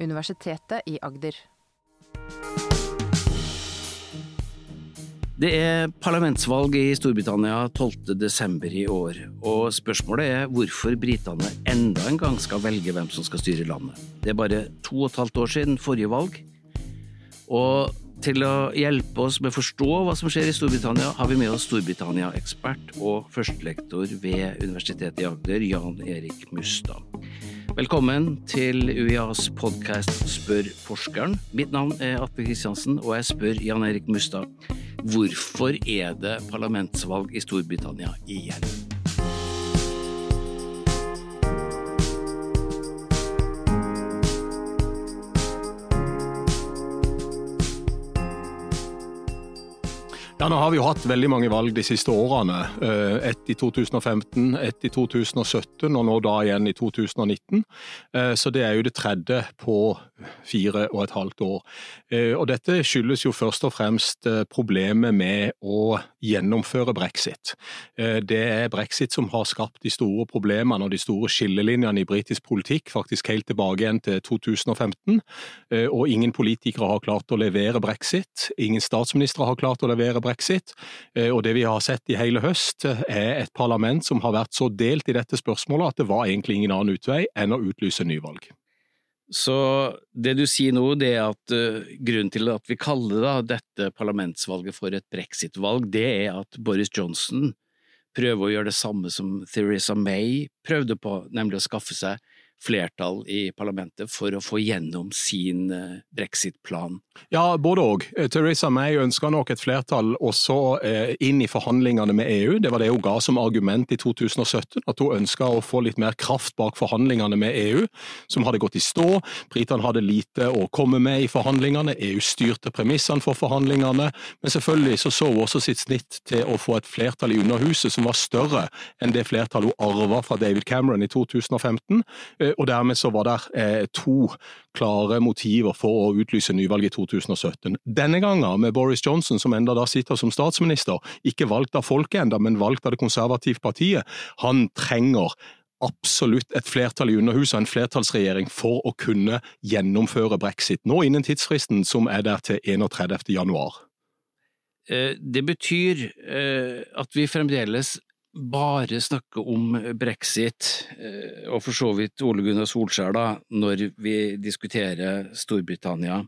Universitetet i Agder. Det er parlamentsvalg i Storbritannia 12. desember i år, og spørsmålet er hvorfor britene enda en gang skal velge hvem som skal styre landet. Det er bare to og et halvt år siden forrige valg, og til å hjelpe oss med å forstå hva som skjer i Storbritannia, har vi med oss Storbritannia-ekspert og førstelektor ved Universitetet i Agder, Jan Erik Mustad. Velkommen til UiAs podkast Spør forskeren. Mitt navn er Atle Kristiansen, og jeg spør Jan Erik Mustad hvorfor er det parlamentsvalg i Storbritannia igjen? Ja, Nå har vi jo hatt veldig mange valg de siste årene. Eh, i 2015, ett i 2017 og nå da igjen i 2019. Eh, så det er jo det tredje på fire og et halvt år. Eh, og dette skyldes jo først og fremst problemet med å gjennomføre brexit. Det er brexit som har skapt de store problemene og de store skillelinjene i britisk politikk, faktisk helt tilbake igjen til 2015. Og ingen politikere har klart å levere brexit. Ingen statsministre har klart å levere brexit. Og det vi har sett i hele høst, er et parlament som har vært så delt i dette spørsmålet at det var egentlig ingen annen utvei enn å utlyse nyvalg. Så det du sier nå, det er at uh, grunnen til at vi kaller da, dette parlamentsvalget for et brexit-valg, det er at Boris Johnson prøver å gjøre det samme som Theresa May prøvde på, nemlig å skaffe seg flertall i parlamentet for å få gjennom sin brexit-plan? Ja, både òg. Theresa May ønska nok et flertall også eh, inn i forhandlingene med EU. Det var det hun ga som argument i 2017, at hun ønska å få litt mer kraft bak forhandlingene med EU, som hadde gått i stå. Britene hadde lite å komme med i forhandlingene, EU styrte premissene for forhandlingene. Men selvfølgelig så så hun også sitt snitt til å få et flertall i Underhuset som var større enn det flertallet hun arva fra David Cameron i 2015. Eh, og dermed så var det eh, to klare motiver for å utlyse nyvalg i 2017. Denne gangen med Boris Johnson, som enda da sitter som statsminister, ikke valgt av folket enda, men valgt av det konservative partiet. Han trenger absolutt et flertall i Underhuset en flertallsregjering for å kunne gjennomføre brexit, nå innen tidsfristen som er der til 31. januar. Eh, det betyr at vi fremdeles bare snakke om brexit, eh, og for så vidt Ole Gunnar Solskjær, da, når vi diskuterer Storbritannia.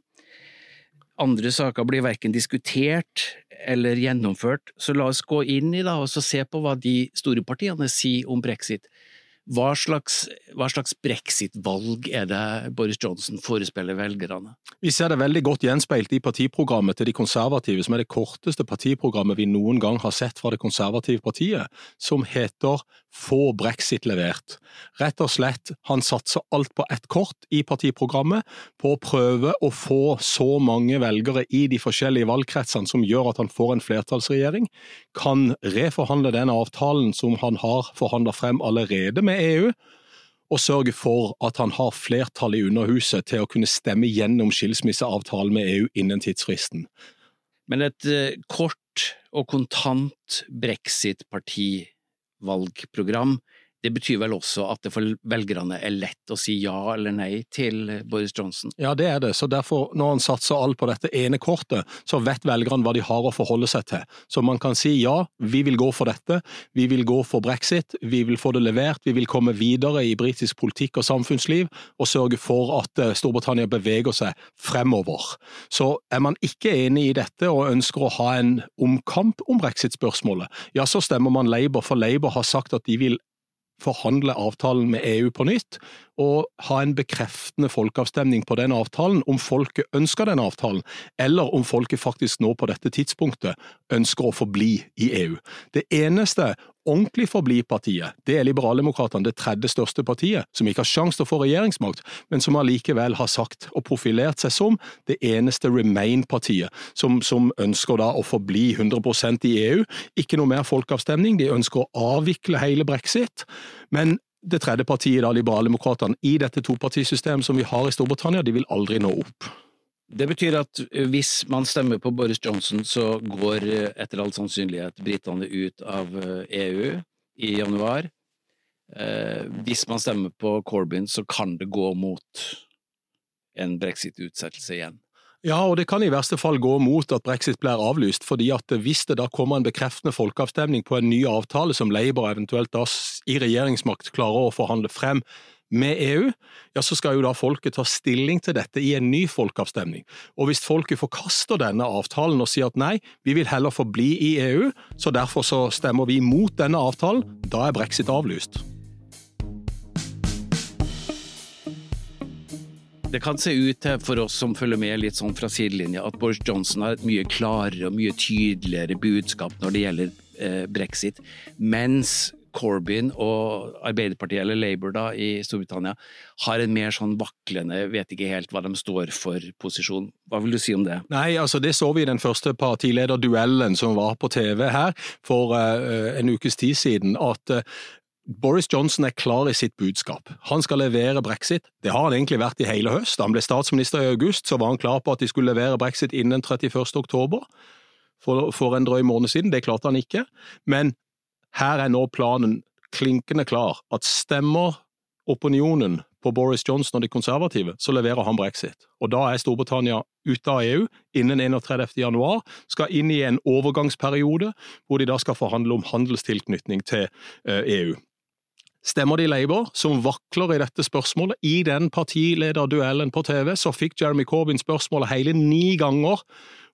Andre saker blir verken diskutert eller gjennomført, så la oss gå inn i da, og se på hva de store partiene sier om brexit. Hva slags, hva slags brexit-valg er det Boris Johnson forespeiler velgerne? Vi ser det veldig godt gjenspeilt i partiprogrammet til de konservative, som er det korteste partiprogrammet vi noen gang har sett fra det konservative partiet, som heter Få brexit levert. Rett og slett, han satser alt på ett kort i partiprogrammet, på å prøve å få så mange velgere i de forskjellige valgkretsene som gjør at han får en flertallsregjering, kan reforhandle den avtalen som han har forhandla frem allerede med EU, og sørge for at han har flertall i Underhuset til å kunne stemme gjennom skilsmisseavtalen med EU innen tidsfristen. Men et eh, kort og kontant brexit-partivalgprogram det betyr vel også at det for velgerne er lett å si ja eller nei til Boris Johnson? Ja, det er det. Så derfor, når han satser alt på dette ene kortet, så vet velgerne hva de har å forholde seg til. Så man kan si ja, vi vil gå for dette, vi vil gå for brexit, vi vil få det levert, vi vil komme videre i britisk politikk og samfunnsliv, og sørge for at eh, Storbritannia beveger seg fremover. Så er man ikke enig i dette og ønsker å ha en omkamp om brexit-spørsmålet, ja, så stemmer man Labour, for Labour har sagt at de vil forhandle avtalen med EU på nytt, og ha en bekreftende folkeavstemning på den avtalen, om folket ønsker den avtalen, eller om folket faktisk nå på dette tidspunktet ønsker å forbli i EU. Det eneste ordentlig forbli-partiet, det er Liberaldemokratene, det tredje største partiet, som ikke har sjanse til å få regjeringsmakt, men som allikevel har sagt og profilert seg som det eneste Remain-partiet, som, som, ønsker da å forbli 100% i EU. Ikke noe mer folkeavstemning, de ønsker å avvikle hele brexit. Men det tredje partiet, da, Liberaldemokratene, i dette topartisystemet som vi har i Storbritannia, de vil aldri nå opp. Det betyr at hvis man stemmer på Boris Johnson, så går etter all sannsynlighet britene ut av EU i januar. Hvis man stemmer på Corbyn, så kan det gå mot en brexit-utsettelse igjen. Ja, og det kan i verste fall gå mot at brexit blir avlyst, fordi at hvis det da kommer en bekreftende folkeavstemning på en ny avtale som Labour eventuelt da i regjeringsmakt klarer å forhandle frem med EU, ja, så skal jo da folket ta stilling til dette i en ny folkeavstemning. Og hvis folket forkaster denne avtalen og sier at nei, vi vil heller forbli i EU, så derfor så stemmer vi mot denne avtalen, da er brexit avlyst. Det kan se ut til, for oss som følger med litt sånn fra sidelinja, at Boris Johnson har et mye klarere og mye tydeligere budskap når det gjelder eh, brexit, mens Corbyn og Arbeiderpartiet, eller Labour da, i Storbritannia, har en mer sånn vaklende, vet ikke helt hva de står for posisjon. Hva vil du si om det? Nei, altså Det så vi i den første partilederduellen som var på TV her for uh, en ukes tid siden. at uh, Boris Johnson er klar i sitt budskap. Han skal levere brexit. Det har han egentlig vært i hele høst. Da han ble statsminister i august, så var han klar på at de skulle levere brexit innen 31. oktober. For, for en drøy måned siden. Det klarte han ikke. Men her er nå planen klinkende klar. At stemmer opinionen på Boris Johnson og de konservative, så leverer han brexit. Og da er Storbritannia ute av EU innen 31. januar, skal inn i en overgangsperiode hvor de da skal forhandle om handelstilknytning til EU. Eh, e Stemmer de Labour, som vakler i dette spørsmålet, i den partilederduellen på TV, så fikk Jeremy Corbyn spørsmålet hele ni ganger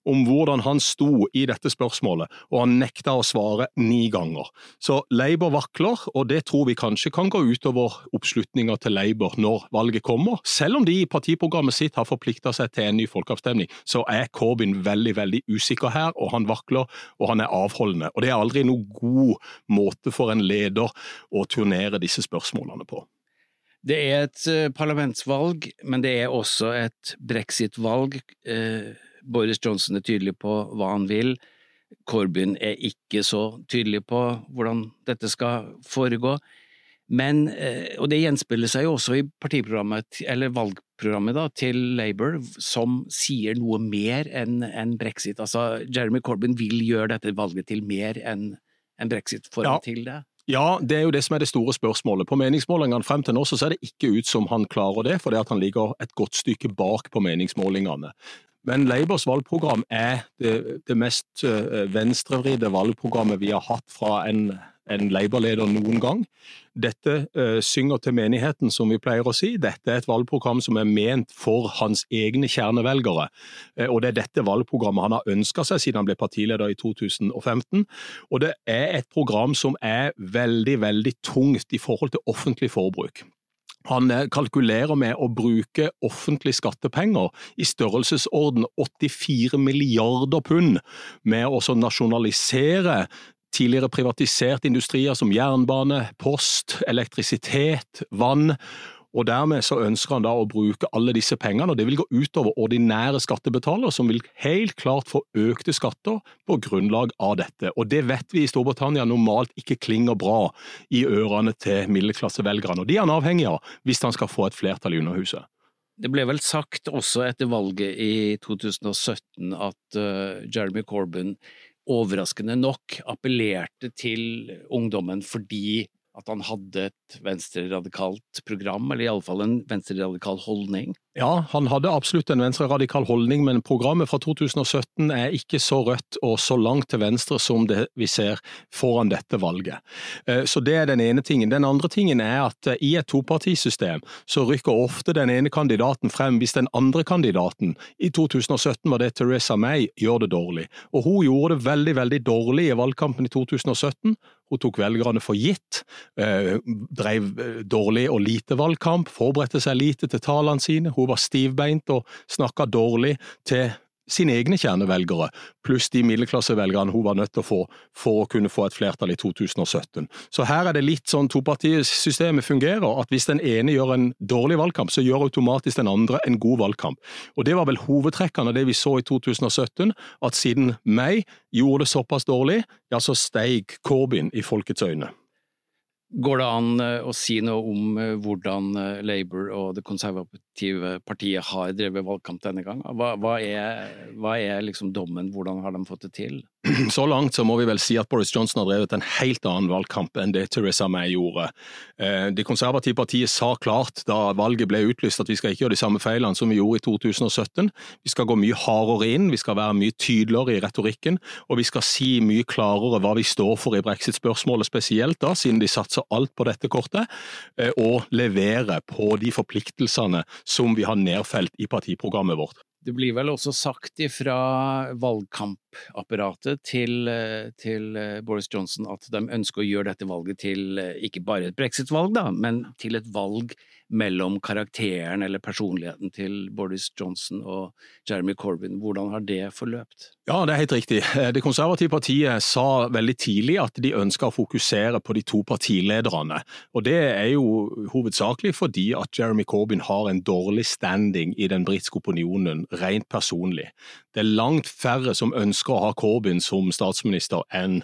om hvordan han sto i dette spørsmålet, og han nekta å svare ni ganger. Så Labour vakler, og det tror vi kanskje kan gå utover oppslutninga til Labour når valget kommer. Selv om de i partiprogrammet sitt har forplikta seg til en ny folkeavstemning, så er Corbyn veldig, veldig usikker her, og han vakler, og han er avholdende. Og det er aldri noen god måte for en leder å turnere disse spørsmålene på. Det er et eh, parlamentsvalg, men det er også et brexit-valg. Eh, Boris Johnson er tydelig på hva han vil. Corbyn er ikke så tydelig på hvordan dette skal foregå. Men, eh, og det gjenspeiler seg jo også i partiprogrammet, eller valgprogrammet da, til Labour, som sier noe mer enn en brexit. Altså, Jeremy Corbyn vil gjøre dette valget til mer enn en brexit. foran ja. til det? Ja, det er jo det som er det store spørsmålet. På meningsmålingene frem til nå så ser det ikke ut som han klarer det, fordi han ligger et godt stykke bak på meningsmålingene. Men Labours valgprogram er det, det mest uh, venstrevridde valgprogrammet vi har hatt fra en, en Labour-leder noen gang. Dette uh, synger til menigheten, som vi pleier å si. Dette er et valgprogram som er ment for hans egne kjernevelgere. Uh, og det er dette valgprogrammet han har ønska seg siden han ble partileder i 2015. Og det er et program som er veldig, veldig tungt i forhold til offentlig forbruk. Han eh, kalkulerer med å bruke offentlige skattepenger i størrelsesorden 84 milliarder pund med å nasjonalisere tidligere privatiserte industrier som jernbane, post, elektrisitet, vann, og Dermed så ønsker han da å bruke alle disse pengene, og det vil gå utover ordinære skattebetalere, som vil helt klart få økte skatter på grunnlag av dette. Og Det vet vi i Storbritannia normalt ikke klinger bra i ørene til middelklassevelgerne, og de er han avhengig av hvis han skal få et flertall i Underhuset. Det ble vel sagt også etter valget i 2017 at uh, Jeremy Corbyn overraskende nok appellerte til ungdommen fordi at han hadde et venstreradikalt program, eller iallfall en venstreradikal holdning? Ja, han hadde absolutt en venstreradikal holdning, men programmet fra 2017 er ikke så rødt og så langt til venstre som det vi ser foran dette valget. Eh, så det er den ene tingen. Den andre tingen er at eh, i et topartisystem så rykker ofte den ene kandidaten frem hvis den andre kandidaten, i 2017 var det Teresa May, gjør det dårlig. Og hun gjorde det veldig, veldig dårlig i valgkampen i 2017. Hun tok velgerne for gitt, eh, drev dårlig og lite valgkamp, forberedte seg lite til talene sine. Hun var stivbeint og snakka dårlig til sine egne kjernevelgere, pluss de middelklassevelgerne hun var nødt til å få for å kunne få et flertall i 2017. Så her er det litt sånn topartisystemet fungerer, at hvis den ene gjør en dårlig valgkamp, så gjør automatisk den andre en god valgkamp. Og Det var vel hovedtrekkene av det vi så i 2017, at siden May gjorde det såpass dårlig, ja, så steig Corbyn i folkets øyne. Går det an eh, å si noe om eh, hvordan eh, Labour og det konservative partiet har drevet valgkamp denne gang? Hva, hva er, hva er liksom dommen, hvordan har de fått det til? så langt så må vi vel si at Boris Johnson har drevet en helt annen valgkamp enn det Theresa May gjorde. Det konservative partiet sa klart da valget ble utlyst at vi skal ikke gjøre de samme feilene som vi gjorde i 2017. Vi skal gå mye hardere inn, vi skal være mye tydeligere i retorikken, og vi skal si mye klarere hva vi står for i brexit-spørsmålet spesielt, da, siden de satser alt på dette kortet, eh, og levere på de forpliktelsene som vi har nedfelt i partiprogrammet vårt. Det blir vel også sagt fra valgkampapparatet til, eh, til, eh, Boris Johnson at de ønsker å gjøre dette valget til eh, ikke bare et brexit-valg, men til et valg mellom karakteren eller personligheten til Boris Johnson og Jeremy Corbyn. Hvordan har det forløpt? Ja, det er helt riktig. Det konservative partiet sa veldig tidlig at de ønska å fokusere på de to partilederne. Og det er jo hovedsakelig fordi at Jeremy Corbyn har en dårlig standing i den britiske opinionen, rent personlig. Det er langt færre som ønsker å ha Corbyn som statsminister enn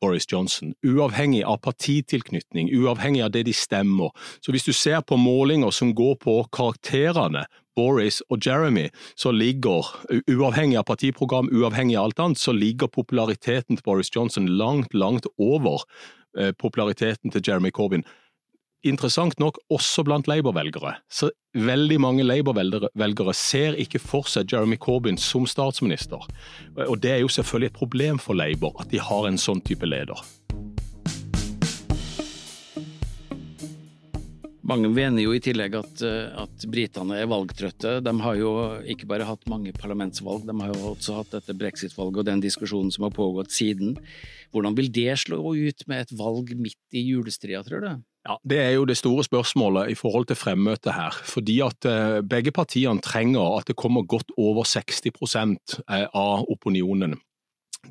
Boris Johnson, uavhengig av partitilknytning, uavhengig av det de stemmer. Så hvis du ser på målinger som går på karakterene, Boris og Jeremy, så ligger, uavhengig av partiprogram, uavhengig av alt annet, så ligger populariteten til Boris Johnson langt, langt over eh, populariteten til Jeremy Corbyn interessant nok også blant Labour-velgere. Så veldig mange Labour-velgere ser ikke for seg Jeremy Corbyn som statsminister. Og det er jo selvfølgelig et problem for Labour at de har en sånn type leder. Mange mener jo i tillegg at, at britene er valgtrøtte. De har jo ikke bare hatt mange parlamentsvalg, de har jo også hatt dette brexit-valget og den diskusjonen som har pågått siden. Hvordan vil det slå ut med et valg midt i julestria, tror du? Ja, Det er jo det store spørsmålet i forhold til fremmøtet her. Fordi at eh, begge partiene trenger at det kommer godt over 60 eh, av opinionen.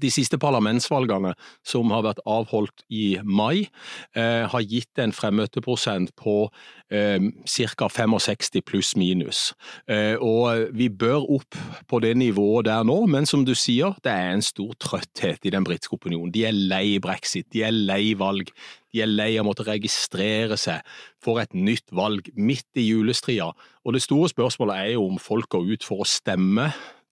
De siste parlamentsvalgene som har vært avholdt i mai, eh, har gitt en fremmøteprosent på eh, ca. 65 pluss minus. Eh, og vi bør opp på det nivået der nå, men som du sier, det er en stor trøtthet i den britiske opinionen. De er lei brexit, de er lei valg. De er lei av å måtte registrere seg for et nytt valg midt i julestria. Og det store spørsmålet er jo om folk går ut for å stemme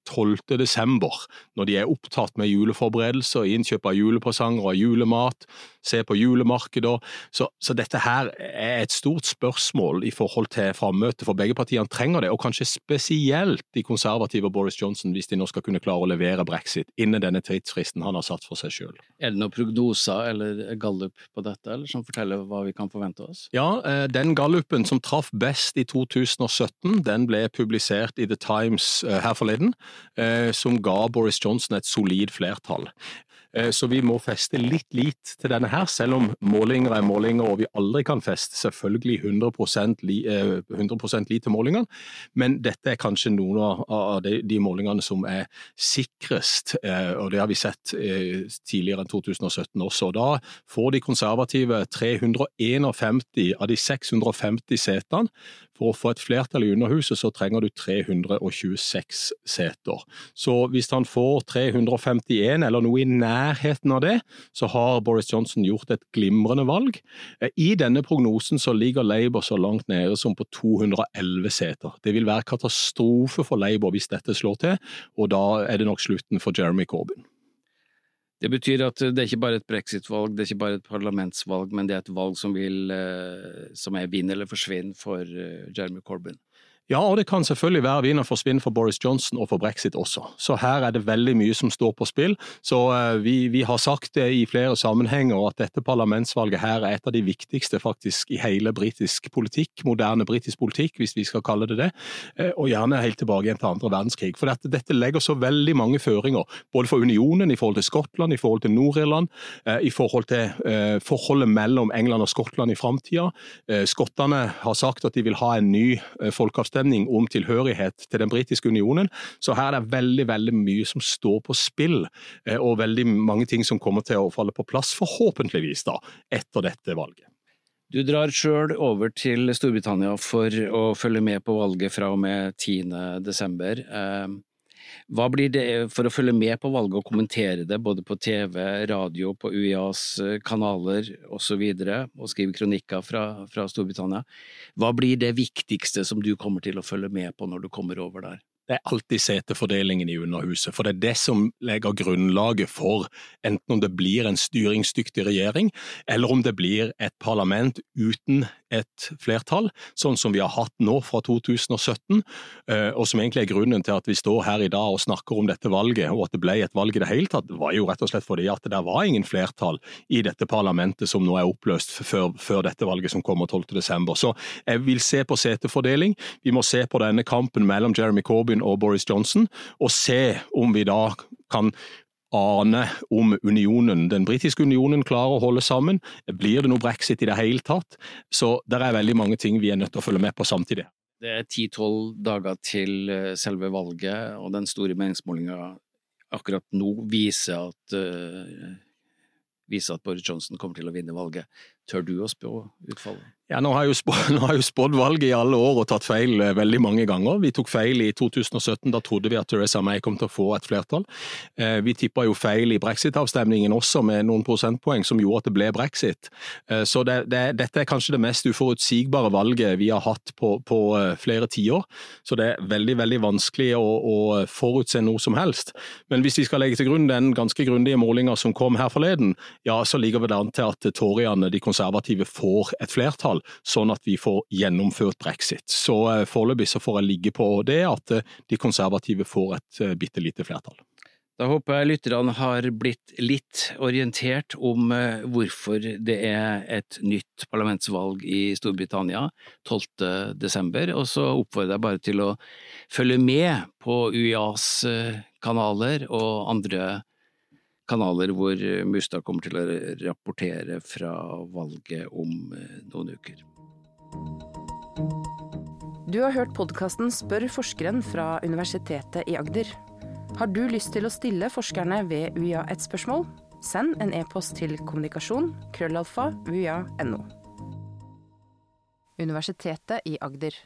12. desember, når de er opptatt med juleforberedelser, innkjøp av julepresanger og julemat, se på julemarkeder. Så, så, dette her er et stort spørsmål i forhold til frammøtet, for begge partiene trenger det, og kanskje spesielt de konservative og Boris Johnson, hvis de nå skal kunne klare å levere brexit innen denne tidsfristen han har satt for seg selv. Er det noen prognoser eller gallup på dette, eller som forteller hva vi kan forvente oss? Ja, eh, den gallupen som traff best i 2017, den ble publisert i The Times eh, her forleden. Eh, som ga Boris Johnson et solid flertall. Eh, så vi må feste litt lit til denne her, selv om målinger er målinger og vi aldri kan feste selvfølgelig 100 li, 100 eh, lit til målingene. Men dette er kanskje noen av de, målingene som er sikrest, og det har vi sett tidligere enn 2017 også. Da får de konservative 351 av de 650 setene. For å få et flertall i Underhuset så trenger du 326 seter. Så hvis han får 351 eller noe i nærheten av det, så har Boris Johnson gjort et glimrende valg. I denne prognosen så ligger Labour så langt nede som på 211 seter. Det vil være katastrofe for Labour hvis dette slår til, og da er det nok slutten for Jeremy Corbyn. Det betyr at det er ikke bare et brexit-valg, det er ikke bare et parlamentsvalg, men det er et valg som, vil, eh, som er vinn eller forsvinn for eh, Jeremy Corbyn. Ja, og det kan selvfølgelig være vinner for svinn for Boris Johnson og for brexit også. Så her er det veldig mye som står på spill. Så uh, vi, vi, har sagt det i flere sammenhenger at dette parlamentsvalget her er et av de viktigste faktisk i hele britisk politikk, moderne britisk politikk, hvis vi skal kalle det det, uh, og gjerne helt tilbake igjen til andre verdenskrig. For dette, dette, legger så veldig mange føringer, både for unionen, i forhold til Skottland, i forhold til Nord-Irland, uh, i forhold til forholdet mellom England og Skottland i framtida. Skottene har sagt at de vil ha en ny folkeavstemning avstemning om tilhørighet til den britiske unionen. Så her er det veldig veldig mye som står på spill, eh, og veldig mange ting som kommer til å falle på plass, forhåpentligvis, da, etter dette valget. Du drar sjøl over til Storbritannia for å følge med på valget fra og med 10. desember. Eh, hva blir det for å følge med på valget og kommentere det, både på TV, radio, på UiAs eh, kanaler osv., og, så videre, og skrive kronikker fra, fra Storbritannia? Hva blir det viktigste som du kommer til å følge med på når du kommer over der? Det er alltid setefordelingen i Underhuset. For det er det som legger grunnlaget for enten om det blir en styringsdyktig regjering, eller om det blir et parlament uten et flertall, sånn som vi har hatt nå fra 2017, eh, og som egentlig er grunnen til at vi står her i dag og snakker om dette valget, og at det ble et valg i det hele tatt, var jo rett og slett fordi at det var ingen flertall i dette parlamentet som nå er oppløst før, før dette valget som kommer 12.12. Så jeg vil se på setefordeling. Vi må se på denne kampen mellom Jeremy Corbyn Corbyn og Boris Johnson, og se om vi da kan ane om unionen, den britiske unionen klarer å holde sammen. Blir det noe brexit i det hele tatt? Så det er veldig mange ting vi er nødt til å følge med på samtidig. Det er ti-tolv dager til eh, selve valget, og den store meningsmålinga akkurat nå viser at, uh, viser at Boris Johnson kommer til å vinne valget. Tør du å spå utfallet? Ja, nå har, jeg jo spådd valget i alle år og tatt feil eh, veldig mange ganger. Vi tok feil i 2017, da trodde vi at Theresa May kom til å få et flertall. Eh, vi tippa jo feil i brexit-avstemningen også, med noen prosentpoeng som gjorde at det ble brexit. Eh, så det, det, dette er kanskje det mest uforutsigbare valget vi har hatt på, på flere tiår. Så det er veldig, veldig vanskelig å, å, forutse noe som helst. Men hvis vi skal legge til grunn den ganske grundige målinga som kom her forleden, ja, så ligger det an til at toryene, de konservative, får et flertall sånn at vi får gjennomført brexit. Så eh, foreløpig så får jeg ligge på det at eh, de konservative får et eh, bitte lite flertall. Da håper jeg lytterne har blitt litt orientert om hvorfor det er et nytt parlamentsvalg i Storbritannia 12. desember, og så oppfordrer jeg bare til å følge med på UiAs kanaler og andre kanaler hvor eh, Mustad kommer til å rapportere fra valget om eh, noen uker. Du har hørt podkasten Spør forskeren fra Universitetet i Agder. Har du lyst til å stille forskerne ved UiA et spørsmål? Send en e-post til kommunikasjon krøllalfa uia.no. Universitetet i Agder.